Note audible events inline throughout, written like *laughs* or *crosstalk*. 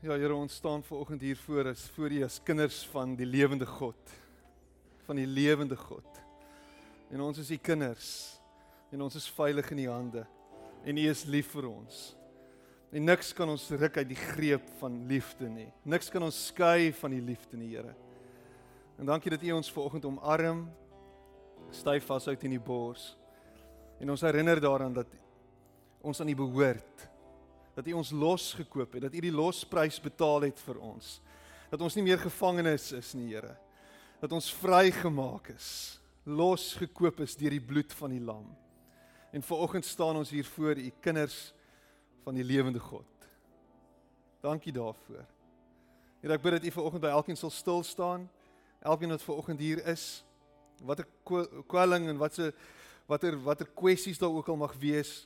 Ja Here, ons staan ver oggend hier voor as voor U as kinders van die lewende God. Van die lewende God. En ons is U kinders. En ons is veilig in U hande. En U is lief vir ons. En niks kan ons ruk uit die greep van liefde nie. Niks kan ons skei van die liefde nie, Here. En dankie dat U ons ver oggend omarm. Styf vashou in U bors. En ons herinner daaraan dat ons aan U behoort dat U ons losgekoop het, dat U die losprys betaal het vir ons. Dat ons nie meer gevangenes is nie, Here. Dat ons vrygemaak is, losgekoop is deur die bloed van die lam. En vanoggend staan ons hier voor U kinders van die lewende God. Dankie daarvoor. Here, ek bid dat U vanoggend by elkeen sal stil staan. Elkeen wat vanoggend hier is, watter kwelling en watse watter watter kwessies daar ook al mag wees,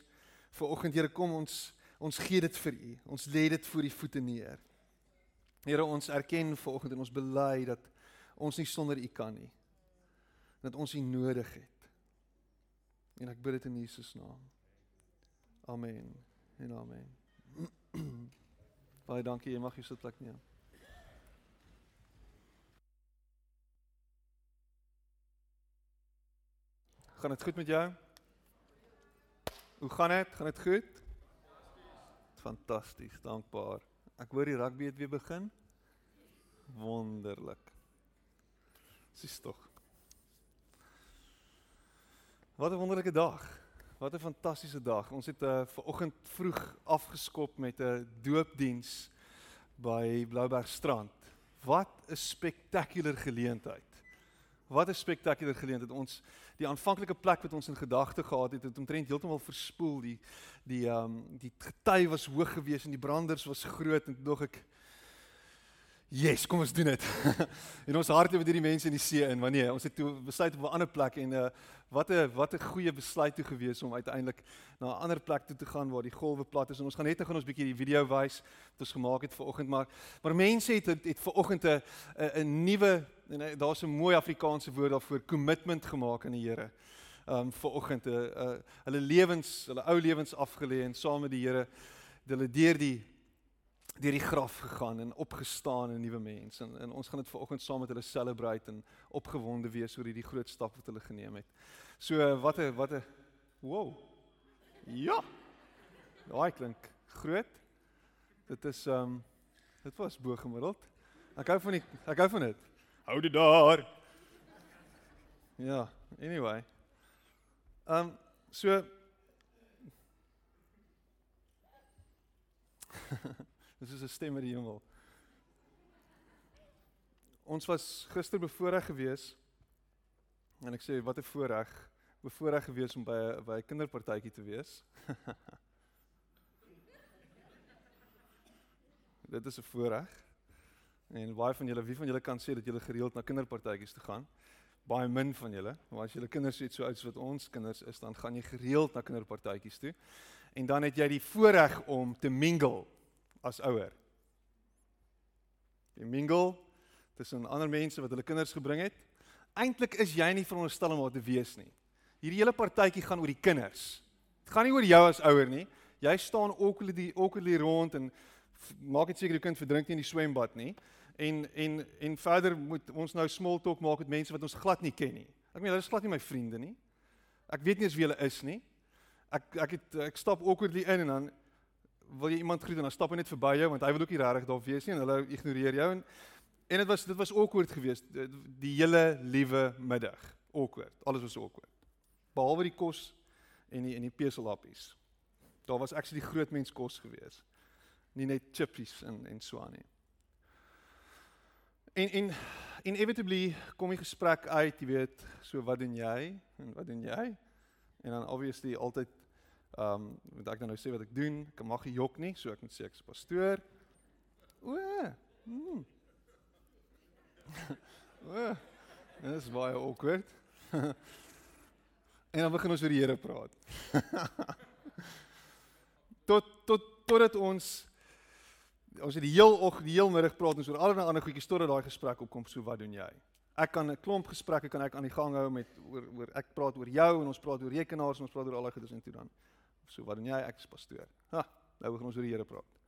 vanoggend Here kom ons Ons gee dit vir U. Ons lê dit voor U voete neer. Here, ons erken vanoggend en ons bely dat ons nie sonder U kan nie. Dat ons U nodig het. En ek bid dit in Jesus naam. Amen. En amen. *clears throat* Baie dankie. Jy mag jou sitplek neem. Gaan dit goed met jou? Hoe gaan dit? Gaan dit goed? Fantasties, dankbaar. Ek hoor die rugby het weer begin. Wonderlik. Dis tog. Wat 'n wonderlike dag. Wat 'n fantastiese dag. Ons het uh, ver oggend vroeg afgeskop met 'n doopdiens by Blouberg strand. Wat 'n spektakulêre geleentheid. Wat 'n spektakulêre geleentheid. Ons die aanvanklike plek wat ons in gedagte gehad het, het omtrent heeltemal verspoel. Die die ehm um, die gety was hoog geweest en die branders was groot en dog ek Yes, kom ons doen dit. *laughs* en ons hardloop deur die mense in die see in. Wanneer ons het toe besluit op 'n ander plek en uh wat 'n wat 'n goeie besluit toe gewees om uiteindelik na 'n ander plek toe te gaan waar die golwe plat is. En ons gaan net nou gaan ons bietjie die video wys wat ons gemaak het vir oggend, maar maar mense het het, het vir oggend 'n 'n nuwe en uh, daar's 'n mooi Afrikaanse woord daarvoor, commitment gemaak aan die Here. Um vir oggend 'n uh, uh, hulle lewens, hulle ou lewens afgelê en saam met die Here hulle deur die deur die graf gegaan en opgestaan 'n nuwe mens en, en ons gaan dit vanoggend saam met hulle celebrate en opgewonde wees oor hierdie groot stap wat hulle geneem het. So wat 'n wat 'n wow. Ja. Daai klink groot. Dit is ehm um, dit was bo gemiddeld. Ek hou van die ek hou van dit. Hou dit daar. Ja, anyway. Ehm um, so Dis is 'n stem uit die hemel. Ons was gister bevoorreg gewees en ek sê wat 'n voorreg, bevoorreg gewees om by 'n by 'n kinderpartytjie te wees. *laughs* Dit is 'n voorreg. En baie van julle, wie van julle kan sê dat julle gereeld na kinderpartytjies toe gaan? Baie min van julle, maar as julle kinders het so oud soos wat ons kinders is, dan gaan jy gereeld na kinderpartytjies toe. En dan het jy die voorreg om te mingle as ouer. Jy mingle tussen ander mense wat hulle kinders gebring het. Eintlik is jy nie veronderstel om daar te wees nie. Hierdie hele partytjie gaan oor die kinders. Dit gaan nie oor jou as ouer nie. Jy staan awkwardly awkwardly rond en maak dit seker jou kind verdrink nie in die swembad nie. En en en verder moet ons nou small talk maak met mense wat ons glad nie ken nie. Ek meen hulle is glad nie my vriende nie. Ek weet nie eens wie hulle is nie. Ek ek het ek stap awkwardly in en dan wil jy iemand groet en dan stap hy net verby jou want hy wil ook nie regtig daar wees nie en hulle ignoreer jou. En en dit was dit was awkward geweest die, die hele liewe middag. Awkward. Alles was awkward. Behalwe die kos en die en die peselappies daar was actually groot mens kos geweest. Nie net chippies en en so aan nie. En en inevitably kom die gesprek uit jy weet so wat doen jy en wat doen jy? En dan obviously altyd Ehm um, moet ek dan nou sê wat ek doen? Ek mag nie jok nie, so ek moet sê ek's pastoor. O. Mm. *laughs* o. Dit is baie awkward. *laughs* en dan begin ons oor die Here praat. *laughs* tot tot totdat ons ons het die heel og die heel middag praat ons oor allerlei ander goedjies totdat daai gesprek opkom so wat doen jy? Ek kan 'n klomp gesprekke kan ek aan die gang hou met oor oor ek praat oor jou en ons praat oor rekenaars en ons praat oor al daai goedes en toe dan. So wat doen jy? Ek is pastoor. Ha, nou begin ons oor die Here praat.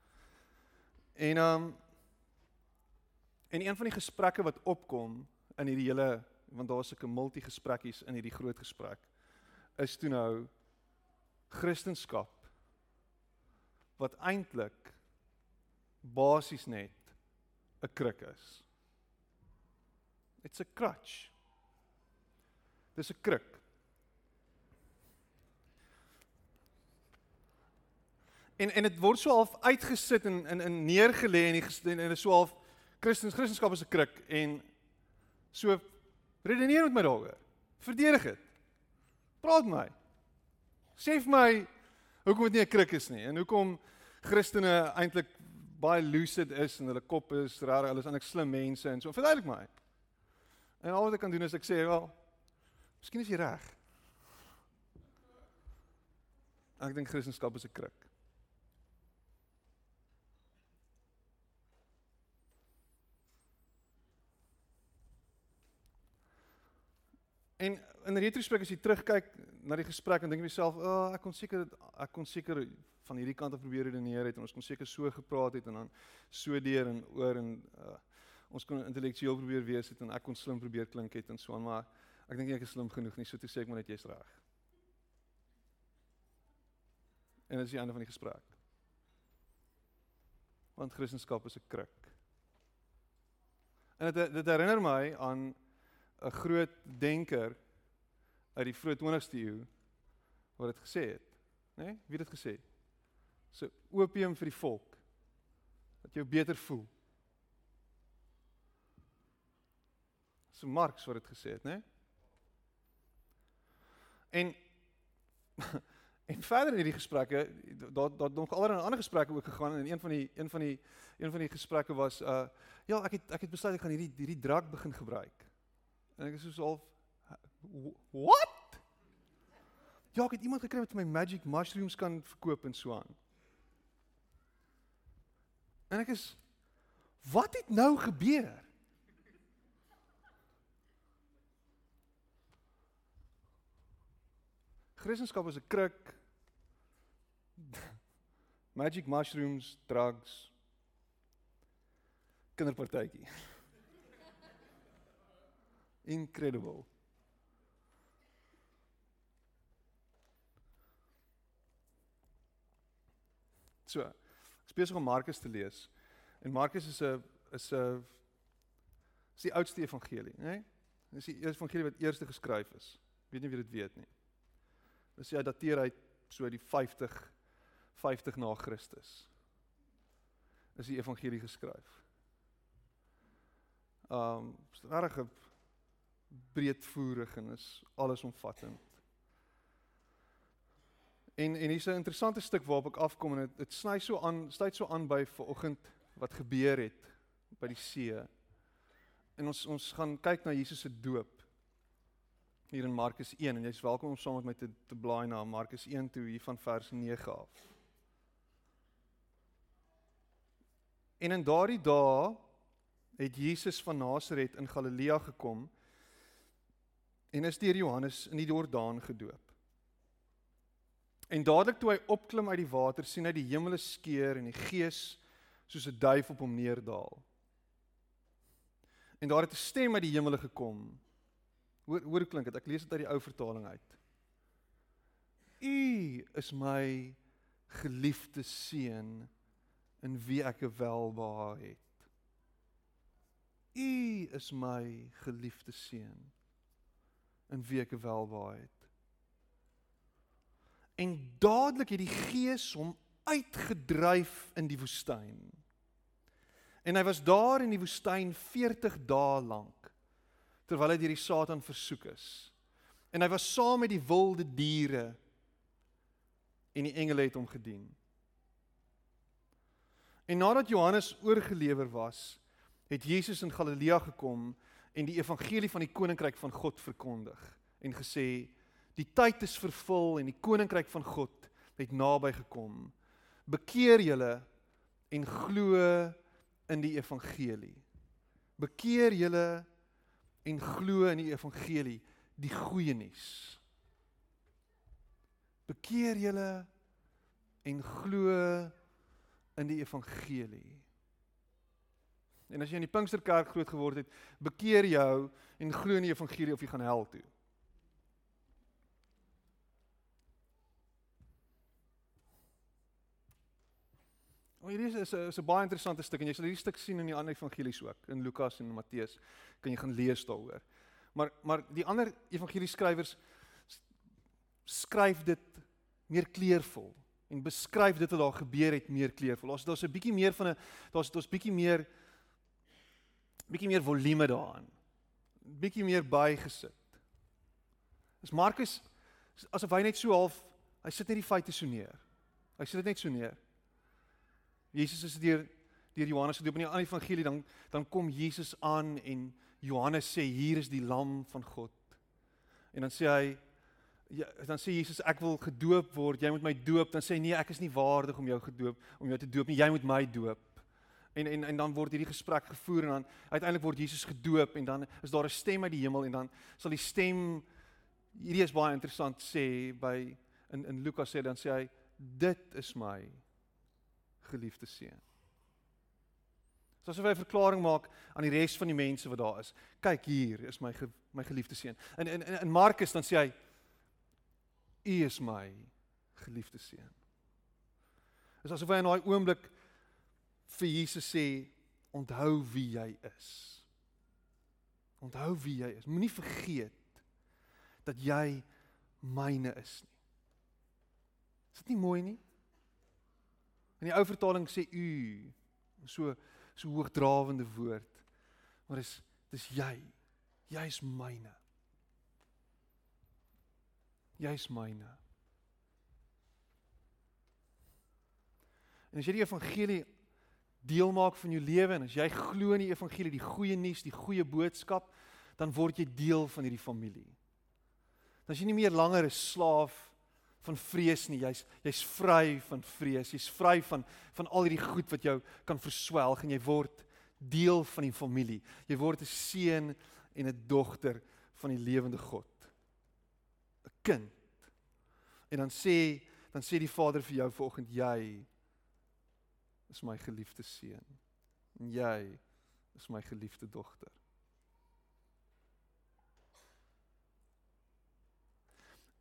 En um en een van die gesprekke wat opkom in hierdie hele want daar's sulke multigesprekies in hierdie groot gesprek is toe nou Christendom wat eintlik basies net 'n kruk is. It's a crutch. Dis 'n kruk. En en dit word so half uitgesit en in in neergelê en en dit is so half Christens Christendom is 'n kruk en so redeneer met my daaroor. Verdedig dit. Praat met my. Sê vir my hoekom dit nie 'n kruk is nie en hoekom Christene eintlik baie lucid is en hulle kop is reg, hulle is eintlik slim mense en so. Verduidelik my. En al wat ek kan doen is ek sê wel, miskien is jy reg. Ek dink Christendom is 'n kruk. En in retrospek as jy terugkyk na die gesprek en dink jy jouself, "Ag, oh, ek kon seker ek kon seker van hierdie kant af probeer redeneer het en ons kon seker so gepraat het en dan so deur en oor en uh, ons kon intellektueel probeer wees het en ek kon slim probeer klink het en so aan, maar ek dink nie ek is slim genoeg nie, so toe sê ek maar net jy's reg." En dit is die einde van die gesprek. Want Christendom is 'n kruk. En dit dit herinner my aan 'n groot denker uit die vroeë 20ste eeu wat dit gesê het, né? Nee? Wie het dit gesê? So opium vir die volk. Dat jy beter voel. So Marx wat dit gesê het, né? Nee? En *laughs* en verder in hierdie gesprekke, daar daar nog allerlei ander gesprekke ook gegaan en een van die een van die een van die gesprekke was uh ja, ek het ek het besluit ek gaan hierdie hierdie drak begin gebruik. En ek is so half what? Ja, ek het iemand gekry wat my magic mushrooms kan verkoop en so aan. En ek is wat het nou gebeur? Christendom is 'n kruk. *laughs* Magic mushrooms, drugs. Kinderpartytjie. Incredible. So, ek besig om Markus te lees. En Markus is 'n is 'n is die oudste evangelie, né? Nee? Dis die eerste evangelie wat eers geskryf is. Ek weet nie wie dit weet nie. Dis ja dateer uit so die 50 50 na Christus. Is die evangelie geskryf. Um, regtig breedvoerig en is allesomvattend. En en hier's 'n interessante stuk waarop ek afkom en dit dit sny so aan, sluit so aan by vanoggend wat gebeur het by die see. En ons ons gaan kyk na Jesus se doop hier in Markus 1 en jy's welkom om saam met my te te blaai na Markus 1 toe hier van vers 9 af. En in daardie dae het Jesus van Nasaret in Galilea gekom en is deur Johannes in die Jordaan gedoop. En dadelik toe hy opklim uit die water, sien hy die hemele skeur en die Gees soos 'n duif op hom neerdal. En daar het 'n stem uit die hemele gekom. Hoor hoor hoe klink dit? Ek lees dit uit die ou vertaling uit. U is my geliefde seun in wie ek welbehaag het. U is my geliefde seun in wie ek welwaai het. En dadelik het die Gees hom uitgedryf in die woestyn. En hy was daar in die woestyn 40 dae lank terwyl hy deur die Satan versoek is. En hy was saam met die wilde diere en die engele het hom gedien. En nadat Johannes oorgelewer was, het Jesus in Galilea gekom en die evangelie van die koninkryk van God verkondig en gesê die tyd is vervul en die koninkryk van God het naby gekom. Bekeer julle en glo in die evangelie. Bekeer julle en glo in die evangelie, die goeie nuus. Bekeer julle en glo in die evangelie. En as jy in die Pinksterkerk groot geword het, bekeer jou en glo in die evangelie of jy gaan hel toe. Maar hierdie is 'n is 'n baie interessante stuk en jy sal hierdie stuk sien in die ander evangelies ook, in Lukas en Matteus. Kan jy gaan lees daaroor. Maar maar die ander evangelieskrywers skryf dit meer kleurvol en beskryf dit wat daar gebeur het meer kleurvol. Ons daar's 'n bietjie meer van 'n daar's daar's bietjie meer bietjie meer volume daarin. Bietjie meer bygesit. Is Markus asof hy net so half hy sit net die feite so neer. Hy sit dit net so neer. Jesus is deur deur Johannes gedoop in die ander evangelie dan dan kom Jesus aan en Johannes sê hier is die lam van God. En dan sê hy ja, dan sê Jesus ek wil gedoop word, jy moet my doop. Dan sê hy nee, ek is nie waardig om jou gedoop om jou te doop nie. Jy moet my doop. En en en dan word hierdie gesprek gevoer en dan uiteindelik word Jesus gedoop en dan is daar 'n stem uit die hemel en dan sal die stem hierdie is baie interessant sê by in in Lukas sê dan sê hy dit is my geliefde seun. So asof hy 'n verklaring maak aan die res van die mense wat daar is. Kyk hier is my ge, my geliefde seun. In in in Markus dan sê hy U is my geliefde seun. Is asof hy in daai oomblik vir Jesus sê onthou wie jy is. Onthou wie jy is. Moenie vergeet dat jy myne is nie. Is dit nie mooi nie? In die ou vertaling sê u so so hoogdrawende woord. Maar dis dis jy. Jy is myne. Jy is myne. En as jy die evangelie deel maak van jou lewe en as jy glo in die evangelie, die goeie nuus, die goeie boodskap, dan word jy deel van hierdie familie. Dan is jy nie meer langer 'n slaaf van vrees nie. Jy's jy's vry van vrees. Jy's vry van van al hierdie goed wat jou kan verswelg en jy word deel van die familie. Jy word 'n seun en 'n dogter van die lewende God. 'n Kind. En dan sê dan sê die Vader vir jou vanoggend jy is my geliefde seun. En jy is my geliefde dogter.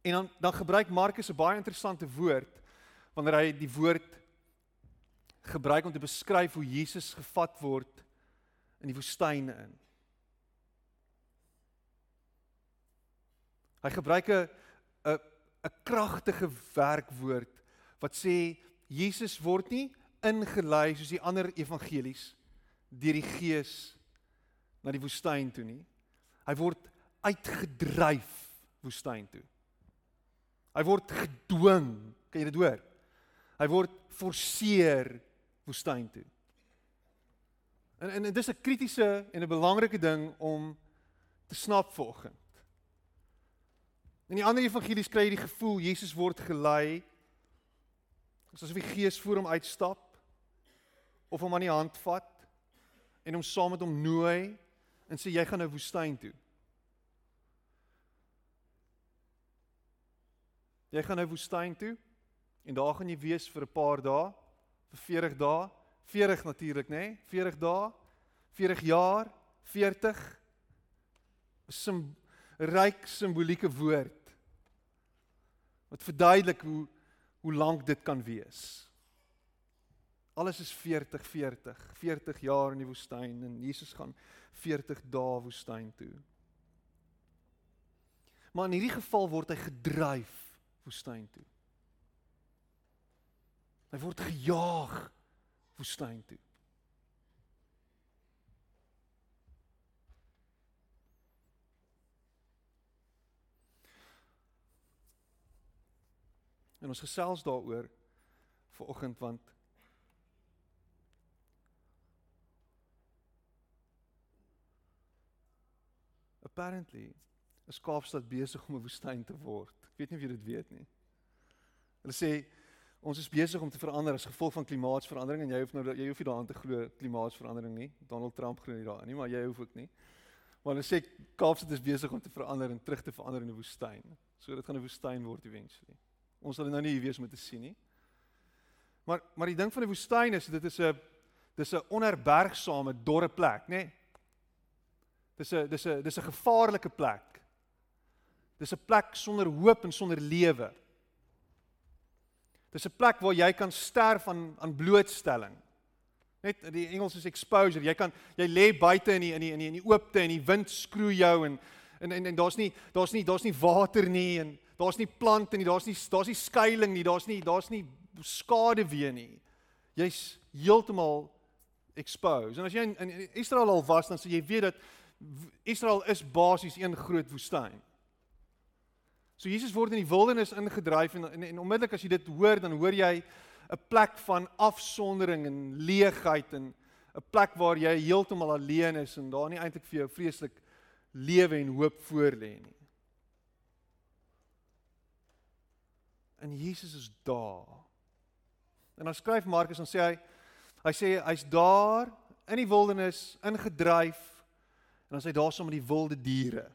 En dan dan gebruik Markus 'n baie interessante woord wanneer hy die woord gebruik om te beskryf hoe Jesus gevat word in die woestyn in. Hy gebruik 'n 'n 'n kragtige werkwoord wat sê Jesus word nie ingelei soos die ander evangelies deur die Gees na die woestyn toe nie. Hy word uitgedryf woestyn toe. Hy word gedwing. Kan jy dit hoor? Hy word forceer woestyn toe. En en dit is 'n kritiese en 'n belangrike ding om te snap vanoggend. In die ander evangelies kry jy die gevoel Jesus word gelei asof die Gees voor hom uitstap of hom aan die hand vat en hom saam met hom nooi en sê jy gaan nou woestyn toe. Jy gaan nou woestyn toe en daar gaan jy wees vir 'n paar dae, vir 40 dae, 40 natuurlik nê, nee? 40 dae, 40 jaar, 40 sim ryk simbolieke woord wat verduidelik hoe hoe lank dit kan wees. Alles is 40 40, 40 jaar in die woestyn en Jesus gaan 40 dae woestyn toe. Maar in hierdie geval word hy gedryf woestyn toe. Hy word gejaag woestyn toe. En ons gesels daaroor vir oggend want apparently is Kaapstad besig om 'n woestyn te word. Ek weet nie of jy dit weet nie. Hulle sê ons is besig om te verander as gevolg van klimaatsverandering en jy hoef nou jy hoef nie daaraan te glo klimaatsverandering nie. Donald Trump glo nie daaraan nie, maar jy hoef ook nie. Maar hulle sê Kaapstad is besig om te verander en terug te verander in 'n woestyn. So dit gaan 'n woestyn word eventually. Ons sal nou nie hier wees om te sien nie. Maar maar die ding van die woestyn is dit is 'n dis 'n onherbergsame dorre plek, nê? Nee? Dis 'n dis 'n dis 'n gevaarlike plek. Dis 'n plek sonder hoop en sonder lewe. Dis 'n plek waar jy kan sterf aan aan blootstelling. Net die Engels is exposure. Jy kan jy lê buite in die in die in die, in die oopte en die wind skroei jou en en en, en daar's nie daar's nie daar's nie water nie en daar's nie plante nie, daar's nie daar's nie skuilings nie, daar's nie daar's nie skade weer nie. Jy's heeltemal exposed. En as jy in, in Israel al was, dan sê jy weet dat Israel is basies een groot woestyn. So Jesus word in die wildernis ingedryf en, en en onmiddellik as jy dit hoor, dan hoor jy 'n plek van afsondering en leegheid en 'n plek waar jy heeltemal alleen is en daar nie eintlik vir jou vreeslik lewe en hoop voor lê nie. En Jesus is daar. En dan skryf Markus en sê hy hy sê hy's daar in die wildernis ingedryf en dan sê hy daar saam met die wilde diere.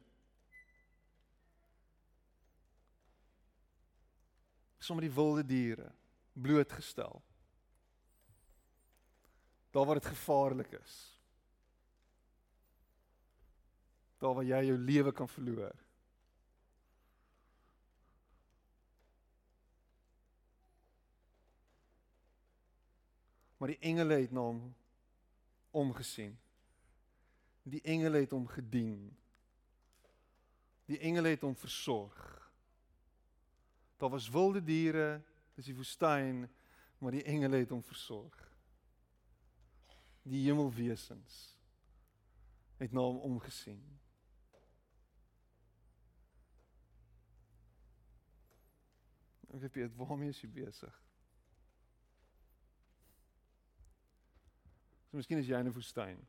Saam met die wilde diere blootgestel. Daar waar dit gevaarlik is. Daar waar jy jou lewe kan verloor. Maar die engele het na hom omgesien. Die engele het hom gedien. Die engele het hom versorg. Daar was wilde diere, dis die woestyn, maar die engele het hom versorg. Die hemelwesens het na hom omgesien. Ek weet waarmee jy besig? So miskien is jy in 'n woestyn.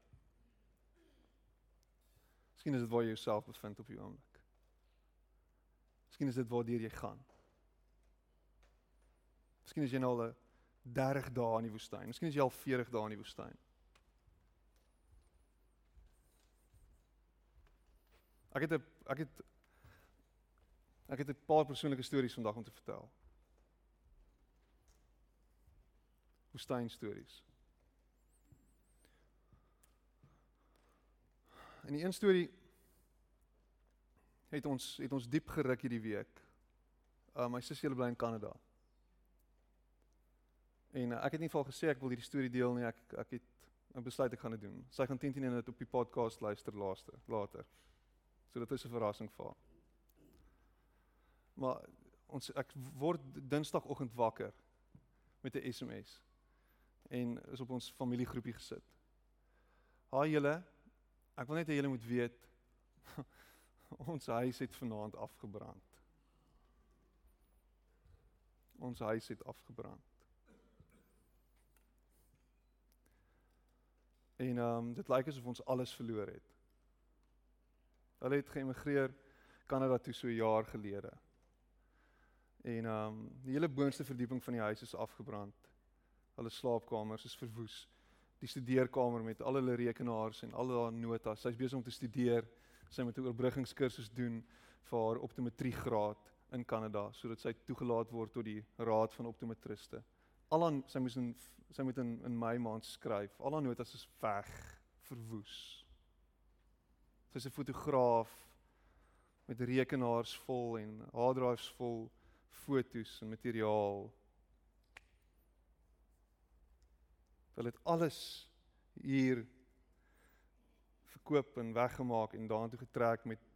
Miskien is dit waar jy jouself bevind op hierdie oomblik. Miskien is dit waar jy gaan. Miskien is jy nou al 30 dae in die woestyn. Miskien is jy al 40 dae in die woestyn. Ek het 'n ek het ek het 'n paar persoonlike stories vandag om te vertel. Woestyn stories. In die een storie het ons het ons diep geruk hierdie week. Uh my sussie bly in Kanada. En uh, ek het nie vir haar gesê ek wil hierdie storie deel nie. Ek ek het 'n besluit ek gaan dit doen. Sy gaan teen teen dit op die podcast luister laaste later. So dit is 'n verrassing vir haar. Maar ons ek word Dinsdagoggend wakker met 'n SMS en is op ons familiegroepie gesit. Haai julle, ek wil net hê julle moet weet *laughs* ons huis het vanaand afgebrand. Ons huis het afgebrand. En ehm um, dit lyk asof ons alles verloor het. Hulle het geëmigreer Kanada toe so 'n jaar gelede. En ehm um, die hele boonste verdieping van die huis is afgebrand. Hulle slaapkamers is verwoes. Die studeerkamer met al hulle rekenaars en al haar notas. Sy's besig om te studeer. Sy moet 'n oorbruggingskursus doen vir haar optometriegraad in Kanada sodat sy toegelaat word tot die raad van optometriste. Al aan sy moes in sy moet in in my maand skryf. Al haar notas is weg, verwoes. Sy's 'n fotograaf met rekenaars vol en harddrives vol fotos en materiaal. Hulle het alles hier verkoop en weggemaak en daartoe getrek met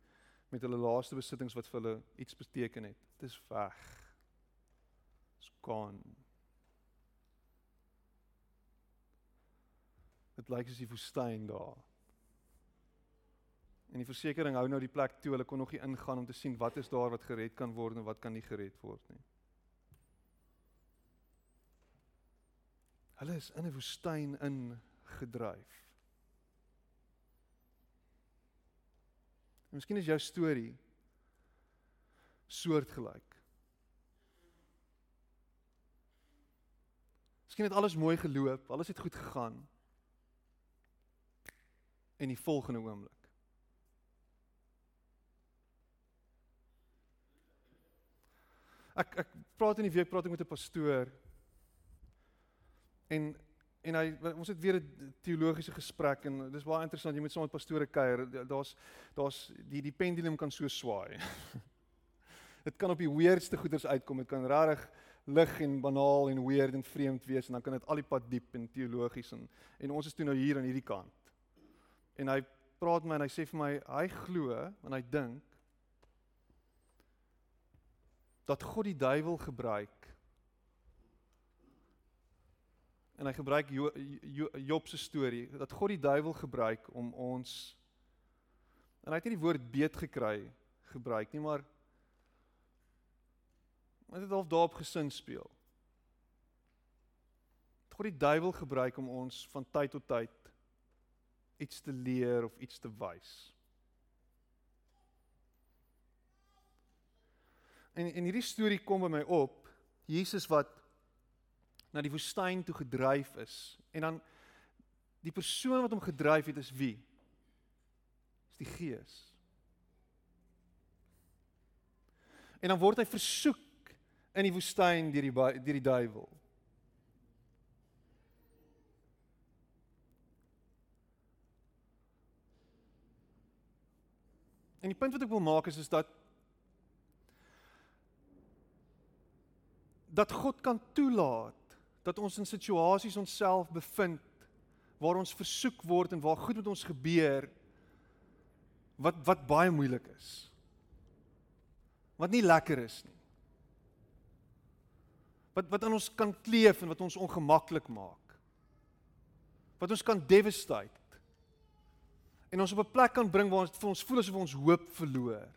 met hulle laaste besittings wat vir hulle iets beteken het. Dit is weg. Dit's gone. Dit lyk soos die woestyn daar. En die versekering hou nou die plek toe. Hulle kon nog nie ingaan om te sien wat is daar wat gered kan word en wat kan nie gered word nie. Hulle is in 'n woestyn ingedryf. Miskien is jou storie soortgelyk. Miskien het alles mooi geloop, alles het goed gegaan en die volgende oomblik. Ek ek praat in die week praat ek met 'n pastoor en en hy ons het weer 'n teologiese gesprek en dis baie interessant jy moet saam met pastore kuier. Daar's daar's die die pendulum kan so swaai. *laughs* dit kan op die weirdste goeders uitkom. Dit kan regtig lig en banaal en weird en vreemd wees en dan kan dit al die pad diep en teologies en en ons is toe nou hier aan hierdie kant. En hy praat my en hy sê vir my hy glo en hy dink dat God die duiwel gebruik en hy gebruik jo, jo, Job se storie dat God die duiwel gebruik om ons en hy het nie die woord beet gekry gebruik nie maar hy het half daarop gesin speel. God die duiwel gebruik om ons van tyd tot tyd iets te leer of iets te wys. En en hierdie storie kom by my op. Jesus wat na die woestyn toe gedryf is en dan die persoon wat hom gedryf het is wie? Is die Gees. En dan word hy versoek in die woestyn deur die deur die duiwel. En die punt wat ek wil maak is is dat dat God kan toelaat dat ons in situasies onsself bevind waar ons versoek word en waar goed met ons gebeur wat wat baie moeilik is. Wat nie lekker is nie. Wat wat aan ons kan kleef en wat ons ongemaklik maak. Wat ons kan devastate. En ons op 'n plek kan bring waar ons vir ons voel asof ons hoop verloor.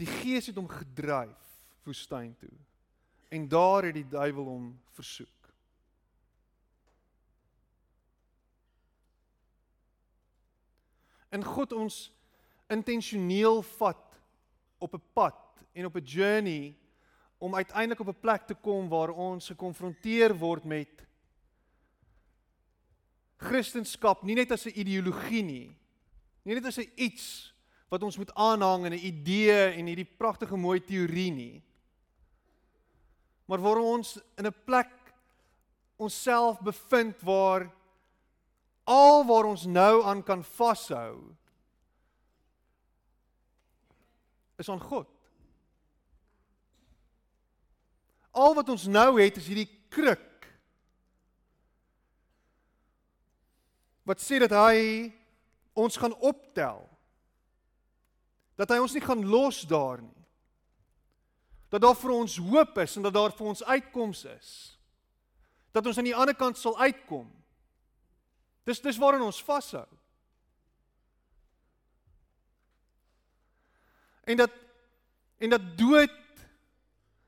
Die Gees het hom gedryf woestyn toe. En daar het die duiwel hom versoek. En God ons intentioneel vat op 'n pad en op 'n journey om uiteindelik op 'n plek te kom waar ons gekonfronteer word met Christendom nie net as 'n ideologie nie, nie net as 'n iets wat ons moet aanhang in 'n idee en hierdie pragtige mooi teorie nie. Maar waar ons in 'n plek onsself bevind waar al waar ons nou aan kan vashou is aan God. Al wat ons nou het is hierdie kruk. Wat sê dat hy ons gaan optel dat hy ons nie gaan los daar nie. Dat daar vir ons hoop is en dat daar vir ons uitkoms is. Dat ons aan die ander kant sal uitkom. Dis dis waarin ons vashou. En dat en dat dood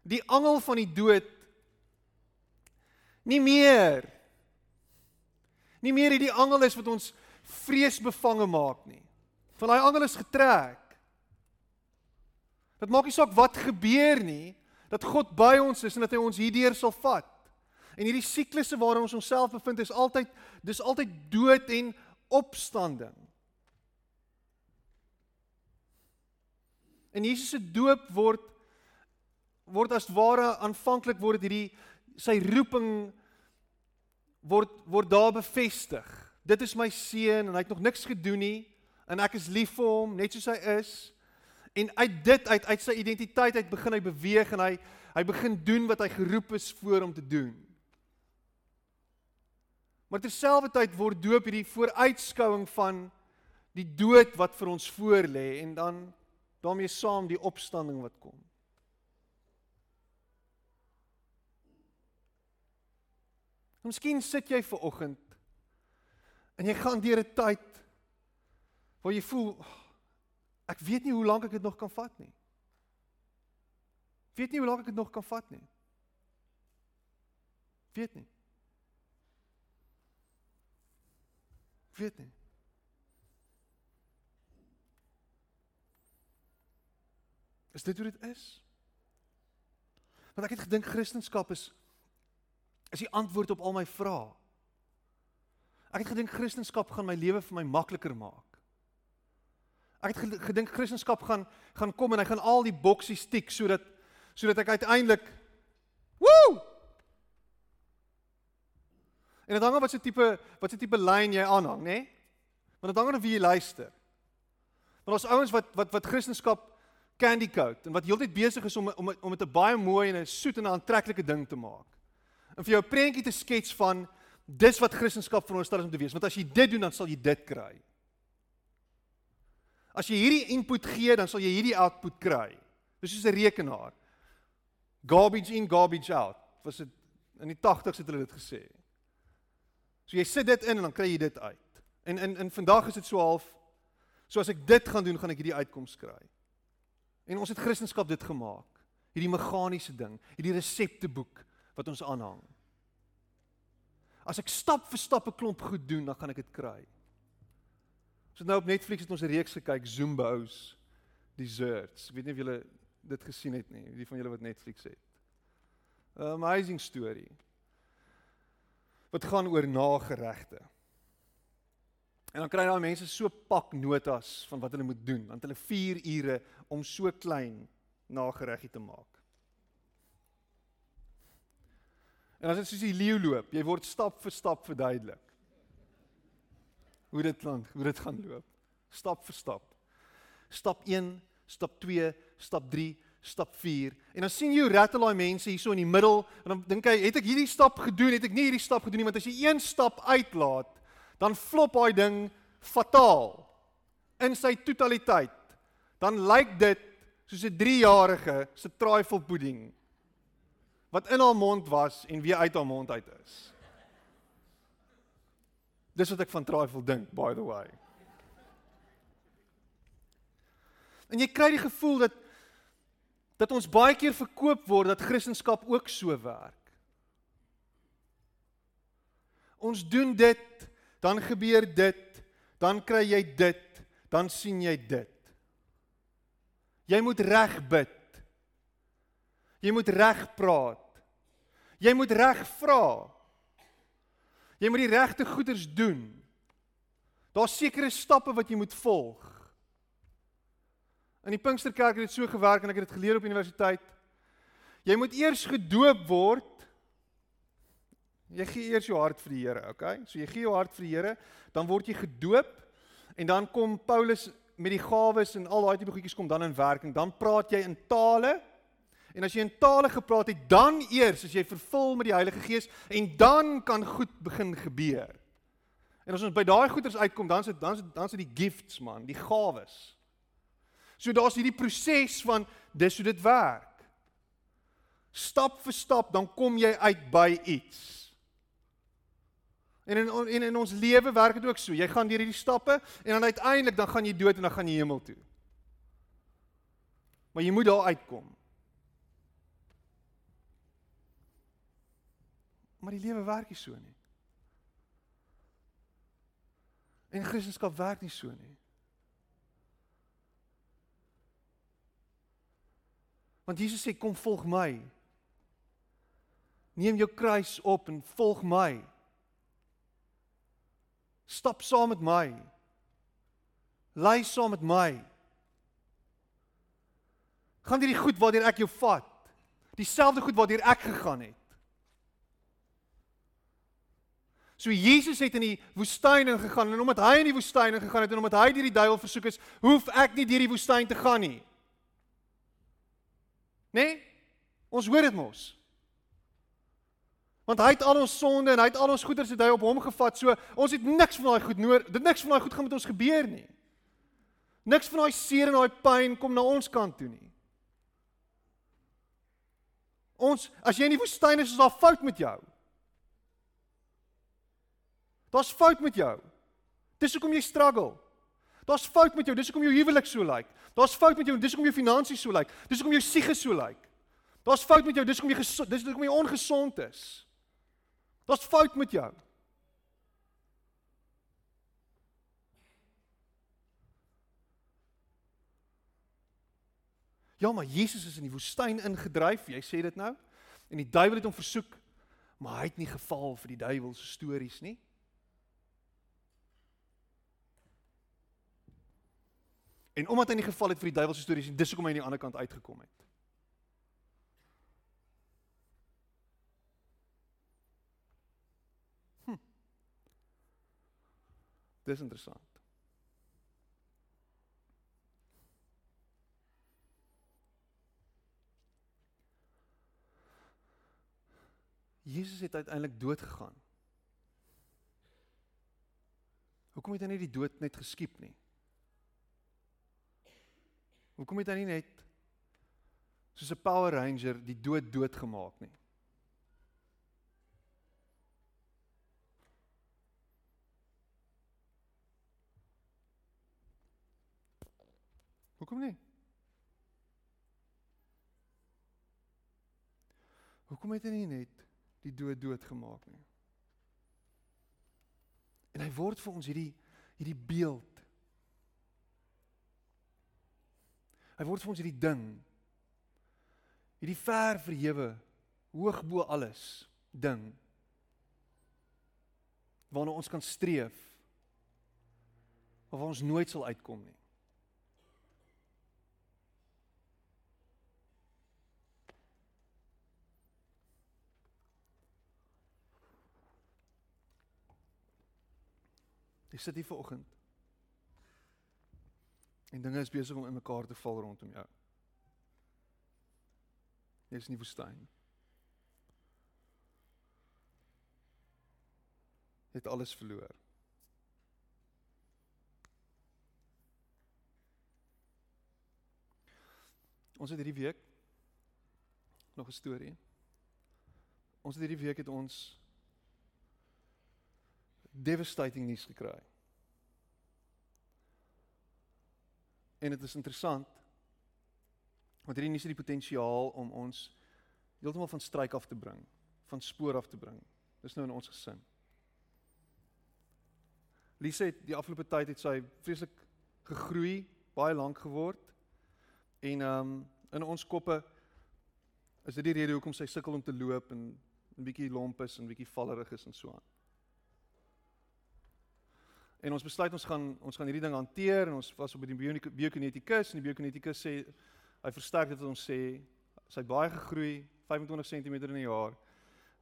die angel van die dood nie meer nie meer hierdie angel is wat ons vreesbevange maak nie. Van daai angel is getrek. Dit maak nie saak wat gebeur nie, dat God by ons is en dat hy ons hierdeur sal vat. En hierdie siklusse waarin ons onsself bevind is altyd dis altyd dood en opstanding. En Jesus se doop word word as ware aanvanklik word hierdie sy roeping word word daar bevestig. Dit is my seun en hy het nog niks gedoen nie en ek is lief vir hom net soos hy is. En uit dit uit uit sy identiteit uit begin hy beweeg en hy hy begin doen wat hy geroep is voor om te doen. Maar terselfdertyd word doop hierdie vooruitskouing van die dood wat vir ons voorlê en dan daarmee saam die opstanding wat kom. Miskien sit jy ver oggend en jy gaan deur 'n tyd waar jy voel Ek weet nie hoe lank ek dit nog kan vat nie. Weet nie hoe lank ek dit nog kan vat nie. Weet nie. Weet nie. Is dit hoe dit is? Want ek het gedink Christendom is is die antwoord op al my vrae. Ek het gedink Christendom gaan my lewe vir my makliker maak. Ek het gedink Christendom gaan gaan kom en hy gaan al die boksies tik sodat sodat ek uiteindelik woe En dit hang af wat se tipe wat se tipe lyn jy aanhang, nê? Nee? Want dit hang af wie jy luister. Maar ons ouens wat wat wat Christendom candy coat en wat heeltyd besig is om om om dit 'n baie mooi en 'n soet en 'n aantreklike ding te maak. En vir jou 'n prentjie te skets van dis wat Christendom veronderstel is om te wees, want as jy dit doen dan sal jy dit kry. As jy hierdie input gee, dan sal jy hierdie output kry. Dis soos 'n rekenaar. Garbage in, garbage out. Was dit in die 80's het hulle dit gesê. So jy sit dit in en dan kry jy dit uit. En in in vandag is dit so half so as ek dit gaan doen, gaan ek hierdie uitkoms kry. En ons het Christendom dit gemaak. Hierdie meganiese ding, hierdie resepteboek wat ons aanhang. As ek stap vir stap 'n klomp goed doen, dan gaan ek dit kry. Ons het nou op Netflix het ons 'n reeks gekyk, Zumbos Desserts. Ek weet nie of julle dit gesien het nie, die van julle wat Netflix het. Amazing story wat gaan oor nageregte. En dan kry daai mense so pak notas van wat hulle moet doen, want hulle 4 ure om so klein nagereggie te maak. En as dit soos die leeu loop, jy word stap vir stap verduidelik. Hoe dit klink, hoe dit gaan loop. Stap vir stap. Stap 1, stap 2, stap 3, stap 4. En dan sien jy hoe rattle daai mense hierso in die middel en dan dink hy, het ek hierdie stap gedoen? Het ek nie hierdie stap gedoen nie? Want as jy een stap uitlaat, dan flop daai ding fataal in sy totaliteit. Dan lyk dit soos 'n 3-jarige se trifle pudding wat in haar mond was en weer uit haar mond uit is. Dis wat ek van trifle dink, by the way. En jy kry die gevoel dat dat ons baie keer verkoop word dat Christendom ook so werk. Ons doen dit, dan gebeur dit, dan kry jy dit, dan sien jy dit. Jy moet reg bid. Jy moet reg praat. Jy moet reg vra. Jy moet die regte goeders doen. Daar's sekere stappe wat jy moet volg. In die Pinksterkerk het dit so gewerk en ek het dit geleer op universiteit. Jy moet eers gedoop word. Jy gee eers jou hart vir die Here, okay? So jy gee jou hart vir die Here, dan word jy gedoop en dan kom Paulus met die gawes en al daai tipe goedjies kom dan in werking. Dan praat jy in tale. En as jy in tale gepraat het, dan eers as jy vervul met die Heilige Gees en dan kan goed begin gebeur. En as ons by daai goeders uitkom, dan is dit dan is dit dan is dit die gifts man, die gawes. So daar's hierdie proses van dis hoe dit werk. Stap vir stap dan kom jy uit by iets. En in en in ons lewe werk dit ook so. Jy gaan deur hierdie stappe en dan uiteindelik dan gaan jy dood en dan gaan jy hemel toe. Maar jy moet daar uitkom. Maar die lewe werk nie so nie. En Christendom werk nie so nie. Want Jesus sê kom volg my. Neem jou kruis op en volg my. Stap saam met my. Lei saam met my. Gaan hierdie goed waartoe ek jou vat. Dieselfde goed waartoe ek gegaan het. So Jesus het in die woestyn ingegaan en omdat hy in die woestyn ingegaan het en omdat hy deur die duiwel versoek is, hoef ek nie deur die woestyn te gaan nie. Nê? Nee? Ons hoor dit mos. Want hy het al ons sonde en hy het al ons goeders het hy op hom gevat. So ons het niks van daai goed nodig. Dit niks van daai goed gaan met ons gebeur nie. Niks van daai seer en daai pyn kom na ons kant toe nie. Ons as jy in die woestyn is, is daar fout met jou. Daar's fout met jou. Dis hoekom jy struggle. Daar's fout met jou. Dis hoekom jou huwelik so lyk. Daar's fout met jou. Dis hoekom jou finansies so lyk. Dis hoekom jou siege so lyk. Daar's fout met jou. Dis hoekom jy dis hoekom jy ongesond is. Daar's fout met jou. Ja, maar Jesus is in die woestyn ingedryf, jy sê dit nou. En die duiwel het hom versoek, maar hy het nie geval vir die duiwel se stories nie. En omdat hy nie geval het vir die duiwelse stories dis hoekom hy aan die ander kant uitgekom het. Hm. Dis interessant. Jesus het uiteindelik dood gegaan. Hoekom het hy nie die dood net geskiep nie? Hoekom het hy nie net soos 'n Power Ranger die dood dood gemaak nie? Hoekom nie? Hoekom het hy nie net die dood dood gemaak nie? En hy word vir ons hierdie hierdie beeld. Hy word vir ons hierdie ding. Hierdie ver verhewe, hoog bo alles ding. Waarna ons kan streef. Of ons nooit sal uitkom nie. Jy sit hier vanoggend. En dinge is besig om in mekaar te val rondom jou. Jy is nie nie. Jy het alles verloor. Ons het hierdie week nog 'n storie. Ons het hierdie week het ons devastating nuus gekry. En dit is interessant want hierdie nuus het die potensiaal om ons heeltemal van struik af te bring, van spoor af te bring. Dis nou in ons gesin. Lise het die afgelope tyd het sy vreeslik gegroei, baie lank geword. En ehm um, in ons koppe is dit die rede hoekom sy sukkel om te loop en 'n bietjie lomp is en bietjie vallerig is en so aan. En ons besluit ons gaan ons gaan hierdie ding hanteer en ons was op die biokinetikus en die biokinetikus sê hy versterk dit wat ons sê sy het baie gegroei 25 cm in 'n jaar.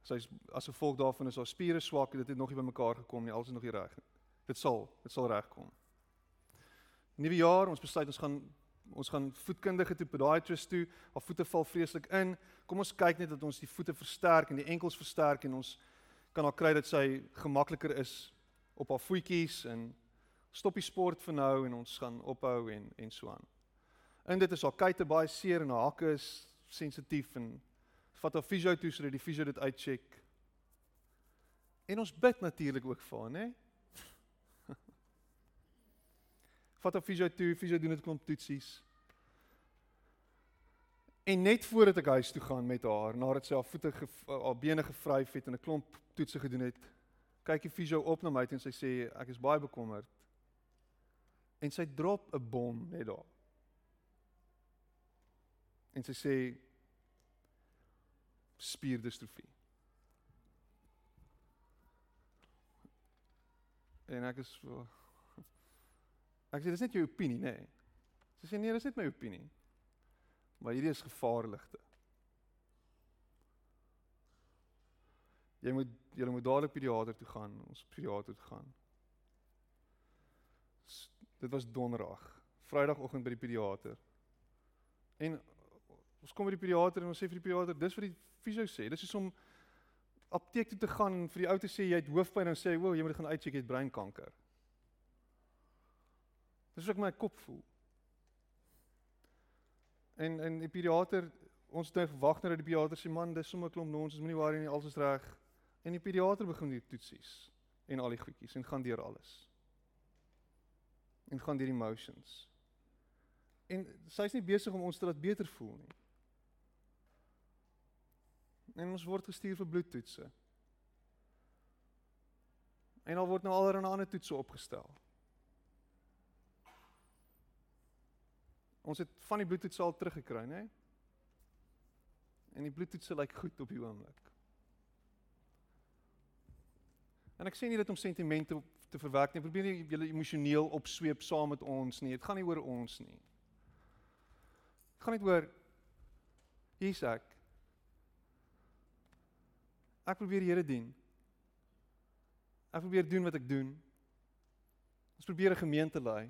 Sy as gevolg daarvan is haar spiere swak, dit het nog nie by mekaar gekom nie, alles is nog nie reg. Dit sal, dit sal regkom. Nuwe jaar, ons besluit ons gaan ons gaan voetkundige toe podiatrist toe. Haar voete val vreeslik in. Kom ons kyk net dat ons die voete versterk en die enkels versterk en ons kan haar kry dat sy gemakliker is op haar voetjies en stop die sport vir nou en ons gaan ophou en en so aan. En dit is haar kuite baie seer en haar hakke is sensitief en vat haar fisio toe sodat die fisio dit uitcheck. En ons bid natuurlik ook vir haar, né? *laughs* vat haar fisio toe, fisio doen dit klomp toetsies. En net voordat ek huis toe gaan met haar, nadat sy haar voete haar bene gevryf het en 'n klomp toetse gedoen het, kyk die fisio op na my en sy sê ek is baie bekommerd. En sy drop 'n bom net daar. En sy sê spierdistrofie. En ek is ek sê dis net jou opinie, nê? Nee. Sy sê nee, dis net my opinie. Maar hierdie is gevaarligte. Jy moet jy moet dadelik pediater toe gaan, ons pediater toe gaan. Dit was donderdag, Vrydagoggend by die pediater. En ons kom by die pediater en ons sê vir die pediater, dis wat die fisio sê. Dis is om apteek toe te gaan en vir die ou te sê jy het hoofpyn en sê, "Wo, jy moet gaan uitcheck, jy het breinkanker." Dis wat ek my kop voel. En en die pediater, ons het nou gewag nadat die pediater sê, "Man, dis sommer klomp nonsens, moenie worry nie, alles is reg." En die pediater begin die toetsies en al die goedjies en gaan deur alles. En gaan deur die emotions. En sy's nie besig om ons te laat beter voel nie. En ons word gestuur vir bloedtoetse. En al word nou 'n ander toetse opgestel. Ons het van die bloedtoetse al teruggekry, né? En die bloedtoetse lyk goed op die oomblik. En ek sê nie dit om sentimente te verwerk nie. Probeer nie julle emosioneel opsweep saam met ons nie. Dit gaan nie oor ons nie. Dit gaan net oor hier's ek. Ek probeer die Here dien. Ek probeer doen wat ek doen. Ons probeer 'n gemeente lei.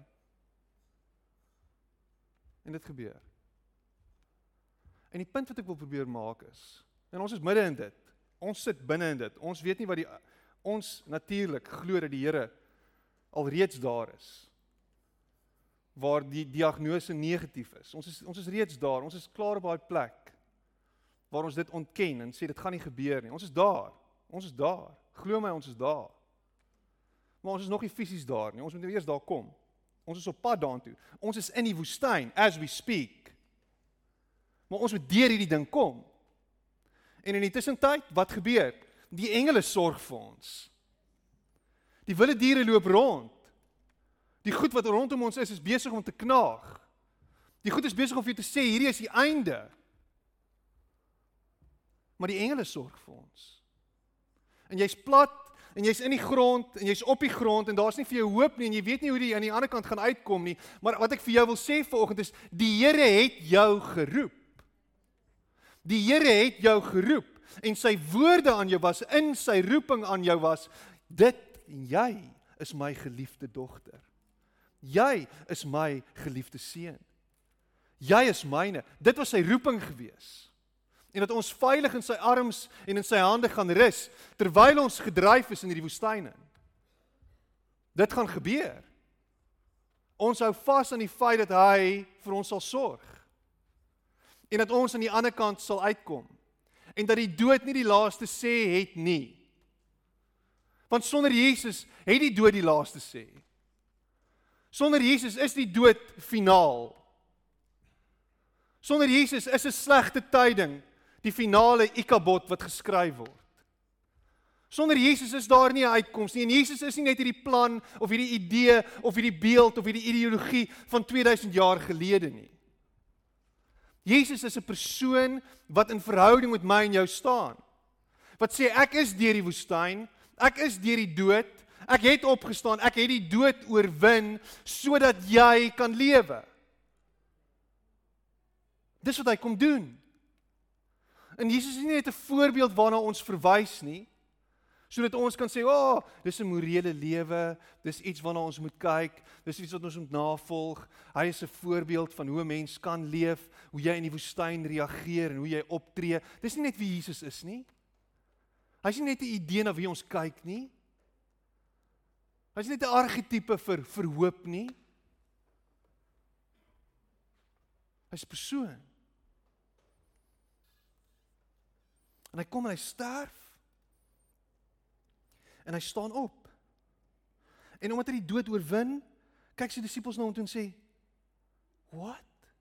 En dit gebeur. En die punt wat ek wil probeer maak is, en ons is midde in dit. Ons sit binne in dit. Ons weet nie wat die ons natuurlik glo dat die Here alreeds daar is. Waar die diagnose negatief is. Ons is ons is reeds daar. Ons is klaar op daai plek waar ons dit ontken en sê dit gaan nie gebeur nie. Ons is daar. Ons is daar. Glo my, ons is daar. Maar ons is nog nie fisies daar nie. Ons moet nou eers daar kom. Ons is op pad daartoe. Ons is in die woestyn as we speak. Maar ons moet deur hierdie ding kom. En in die tussentyd, wat gebeur? Die engele sorg vir ons. Die wilde diere loop rond. Die goed wat rondom ons is, is besig om te knaag. Die goed is besig om vir jou te sê hierdie is die einde. Maar die engele sorg vir ons. En jy's plat en jy's in die grond en jy's op die grond en daar's nie vir jou hoop nie en jy weet nie hoe jy aan die ander kant gaan uitkom nie. Maar wat ek vir jou wil sê vanoggend is die Here het jou geroep. Die Here het jou geroep en sy woorde aan jou was in sy roeping aan jou was dit jy is my geliefde dogter. Jy is my geliefde seun. Jy is myne. Dit was sy roeping gewees. En dat ons veilig in sy arms en in sy hande gaan rus terwyl ons gedryf is in hierdie woestyn. Dit gaan gebeur. Ons hou vas aan die feit dat hy vir ons sal sorg. En dat ons aan die ander kant sal uitkom en dat die dood nie die laaste sê het nie. Want sonder Jesus het die dood die laaste sê. Sonder Jesus is die dood finaal. Sonder Jesus is 'n slegte tyding die finale ikabot wat geskryf word. Sonder Jesus is daar nie 'n uitkoms nie. En Jesus is nie net hierdie plan of hierdie idee of hierdie beeld of hierdie ideologie van 2000 jaar gelede nie. Jesus is 'n persoon wat in verhouding met my en jou staan. Wat sê ek is deur die woestyn, ek is deur die dood, ek het opgestaan, ek het die dood oorwin sodat jy kan lewe. Dis wat hy kom doen. En Jesus is nie net 'n voorbeeld waarna ons verwys nie, sodat ons kan sê, "O, oh, dis 'n morele lewe, dis iets waarna ons moet kyk, dis iets wat ons moet navolg. Hy is 'n voorbeeld van hoe 'n mens kan leef, hoe jy in die woestyn reageer en hoe jy optree. Dis nie net wie Jesus is nie. Hy's nie net 'n idee na wie ons kyk nie. Hy's nie net 'n argetipe vir vir hoop nie. Hy's 'n persoon. En hy kom en hy sterf en hy staan op. En omdat hy die dood oorwin, kyk sy disippels na hom toe en sê: "Wat?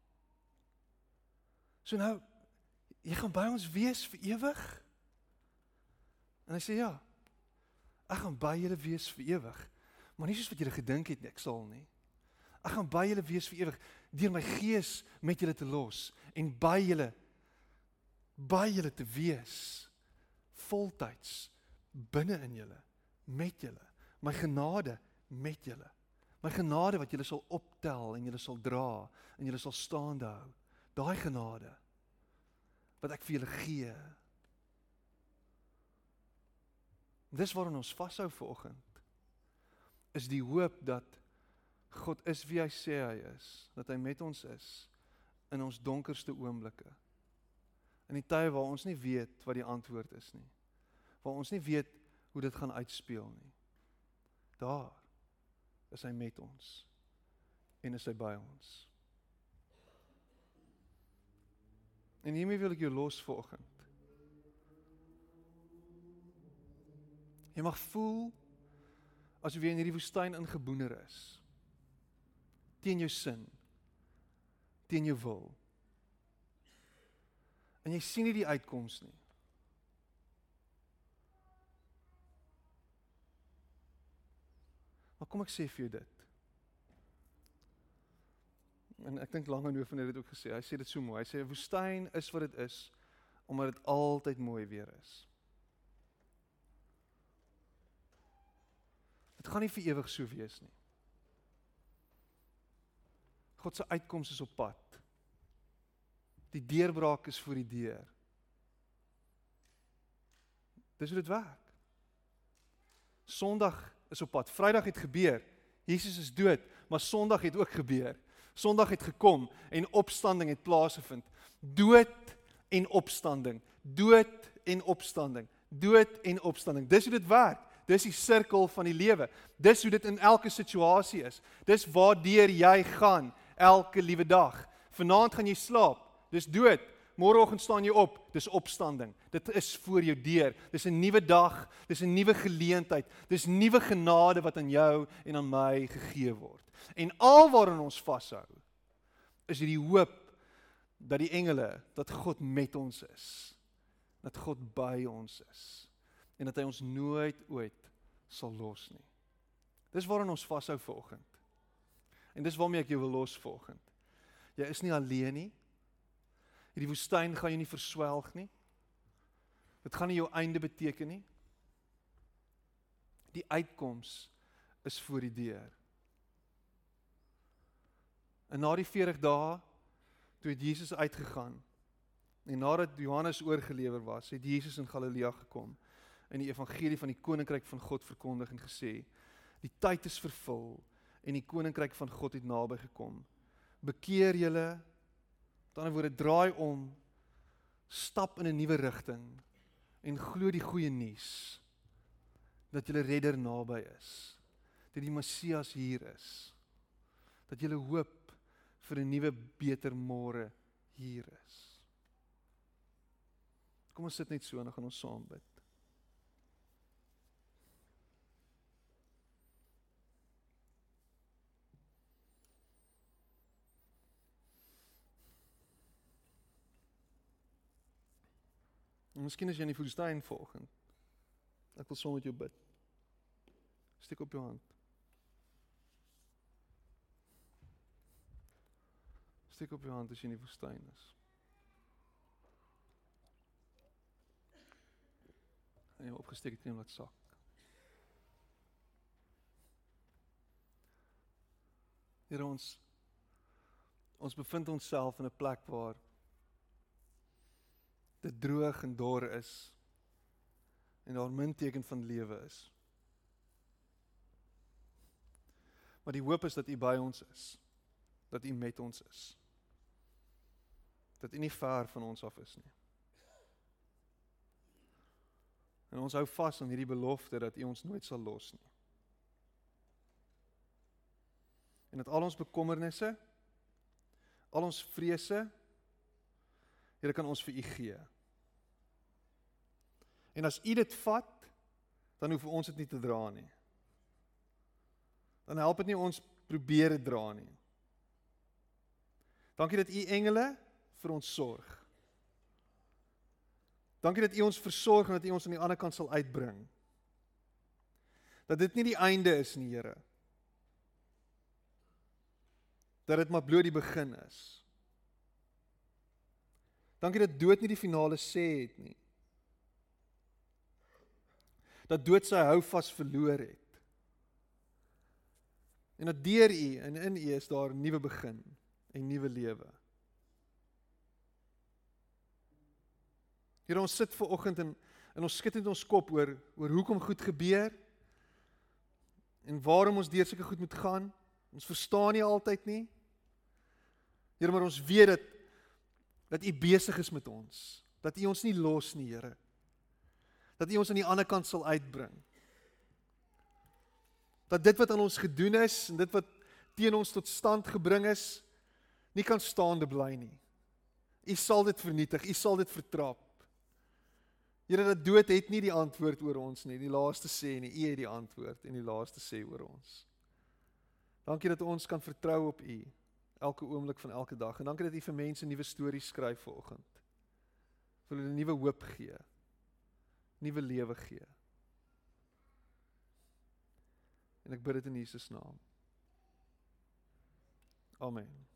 So nou jy gaan by ons wees vir ewig?" En hy sê: "Ja. Ek gaan by julle wees vir ewig, maar nie soos wat julle gedink het ek sal nie. Ek gaan by julle wees vir ewig deur my gees met julle te los en by julle by julle te wees voltyds binne in julle met julle. My genade met julle. My genade wat julle sal optel en julle sal dra en julle sal staande hou. Daai genade wat ek vir julle gee. Dis waarin ons vashou vir oggend. Is die hoop dat God is wie hy sê hy is, dat hy met ons is in ons donkerste oomblikke. In die tye waar ons nie weet wat die antwoord is nie. Waar ons nie weet hoe dit gaan uitspeel nie. Daar is hy met ons en is hy by ons. En hiermee wil ek jou los vanoggend. Jy mag voel asof jy in hierdie woestyn ingeboener is. Teen jou sin. Teen jou wil. En jy sien nie die uitkoms nie. Kom ek sê vir jou dit. En ek dink Langehoven het dit ook gesê. Hy sê dit so mooi. Hy sê 'n woestyn is wat dit is omdat dit altyd mooi weer is. Dit gaan nie vir ewig so wees nie. God se uitkoms is op pad. Die deurbraak is voor die deur. Dis hoe dit werk. Sondag is op pad. Vrydag het gebeur. Jesus is dood, maar Sondag het ook gebeur. Sondag het gekom en opstanding het plaasgevind. Dood en opstanding. Dood en opstanding. Dood en opstanding. Dis hoe dit werk. Dis die sirkel van die lewe. Dis hoe dit in elke situasie is. Dis waardeur jy gaan elke liewe dag. Vanaand gaan jy slaap. Dis dood. Môreoggend staan jy op. Dis opstanding. Dit is voor jou deur. Dis 'n nuwe dag. Dis 'n nuwe geleentheid. Dis nuwe genade wat aan jou en aan my gegee word. En alwaaraan ons vashou is hierdie hoop dat die engele, dat God met ons is. Dat God by ons is en dat hy ons nooit ooit sal los nie. Dis waaraan ons vashou vanoggend. En dis waarmee ek jou wil los vanoggend. Jy is nie alleen nie. Hierdie woestyn gaan jou nie verswelg nie. Dit gaan nie jou einde beteken nie. Die uitkoms is voor die deur. En na die 40 dae toe het Jesus uitgegaan en nadat Johannes oorgelewer was, het Jesus in Galilea gekom in die evangelie van die koninkryk van God verkondig en gesê: "Die tyd is vervul en die koninkryk van God het naby gekom. Bekeer julle, met ander woorde, draai om, stap in 'n nuwe rigting en glo die goeie nuus dat julle redder naby is. Dat die Messias hier is. Dat julle hoop vir 'n nuwe beter môre hier is. Kom ons sit net so en dan gaan ons saam bid. En miskien as jy in die woestyn volgend. Ek wil saam met jou bid. Steek op jou hand. Steek op jou hand as jy in die woestyn is. En jy opgesteek het net wat sak. Here ons ons bevind onsself in 'n plek waar dit droog en dor is en daar min teken van lewe is. Maar die hoop is dat U by ons is. Dat U met ons is. Dat U nie ver van ons af is nie. En ons hou vas aan hierdie belofte dat U ons nooit sal los nie. En dat al ons bekommernisse, al ons vrese Here kan ons vir u gee. En as u dit vat, dan hoef ons dit nie te dra nie. Dan help dit nie ons probeer dit dra nie. Dankie dat u engele vir ons sorg. Dankie dat u ons versorg en dat u ons aan die ander kant sal uitbring. Dat dit nie die einde is nie, Here. Dat dit maar bloot die begin is. Dankie dat dood nie die finale sê het nie. Dat dood sy houvas verloor het. En dat deur U en in U is daar 'n nuwe begin en nuwe lewe. Here ons sit ver oggend en en ons skud net ons kop oor oor hoekom goed gebeur en waarom ons deur sulke goed moet gaan. Ons verstaan nie altyd nie. Here maar ons weet dat dat U besig is met ons, dat U ons nie los nie, Here. Dat U ons aan die ander kant sal uitbring. Dat dit wat aan ons gedoen is en dit wat teen ons tot stand gebring is, nie kan staande bly nie. U sal dit vernietig, U sal dit vertrap. Here, dat dood het nie die antwoord oor ons nie, die laaste sê nie, U het die antwoord en die laaste sê oor ons. Dankie dat ons kan vertrou op U elke oomblik van elke dag. En dankie dat U vir mense nuwe stories skryf vanoggend. Vir hulle 'n nuwe hoop gee. Nuwe lewe gee. En ek bid dit in Jesus naam. Amen.